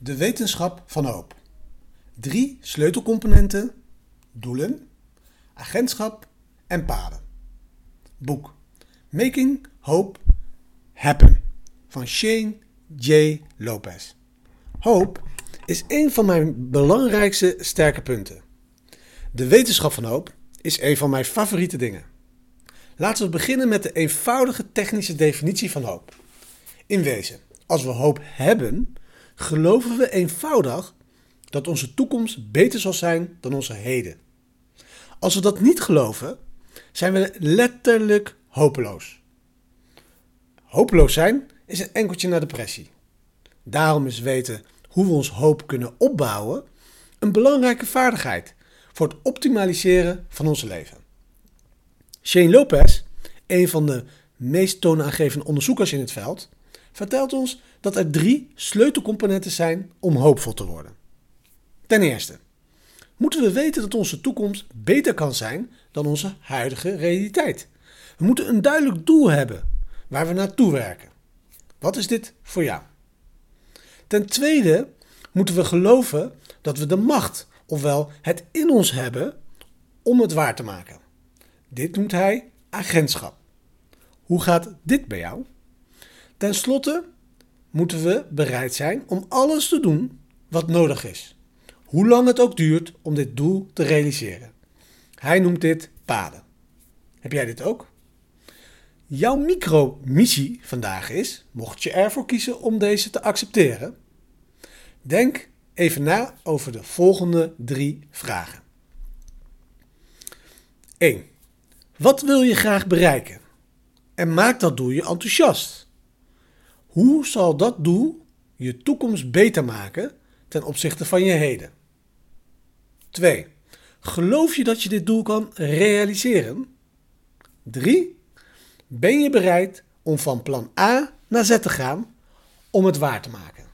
De wetenschap van hoop. Drie sleutelcomponenten: doelen, agentschap en paden. Boek Making Hope Happen van Shane J. Lopez. Hoop is een van mijn belangrijkste sterke punten. De wetenschap van hoop is een van mijn favoriete dingen. Laten we beginnen met de eenvoudige technische definitie van hoop. In wezen, als we hoop hebben, geloven we eenvoudig dat onze toekomst beter zal zijn dan onze heden. Als we dat niet geloven, zijn we letterlijk hopeloos. Hopeloos zijn is een enkeltje naar depressie. Daarom is weten hoe we ons hoop kunnen opbouwen een belangrijke vaardigheid voor het optimaliseren van ons leven. Shane Lopez, een van de meest toonaangevende onderzoekers in het veld, vertelt ons dat er drie sleutelcomponenten zijn om hoopvol te worden. Ten eerste, moeten we weten dat onze toekomst beter kan zijn dan onze huidige realiteit. We moeten een duidelijk doel hebben waar we naartoe werken. Wat is dit voor jou? Ten tweede moeten we geloven dat we de macht, ofwel het in ons hebben, om het waar te maken. Dit noemt hij agentschap. Hoe gaat dit bij jou? Ten slotte moeten we bereid zijn om alles te doen wat nodig is. Hoe lang het ook duurt om dit doel te realiseren. Hij noemt dit paden. Heb jij dit ook? Jouw micro-missie vandaag is, mocht je ervoor kiezen om deze te accepteren, denk even na over de volgende drie vragen. 1. Wat wil je graag bereiken? En maak dat doel je enthousiast. Hoe zal dat doel je toekomst beter maken ten opzichte van je heden? 2. Geloof je dat je dit doel kan realiseren? 3. Ben je bereid om van plan A naar Z te gaan om het waar te maken?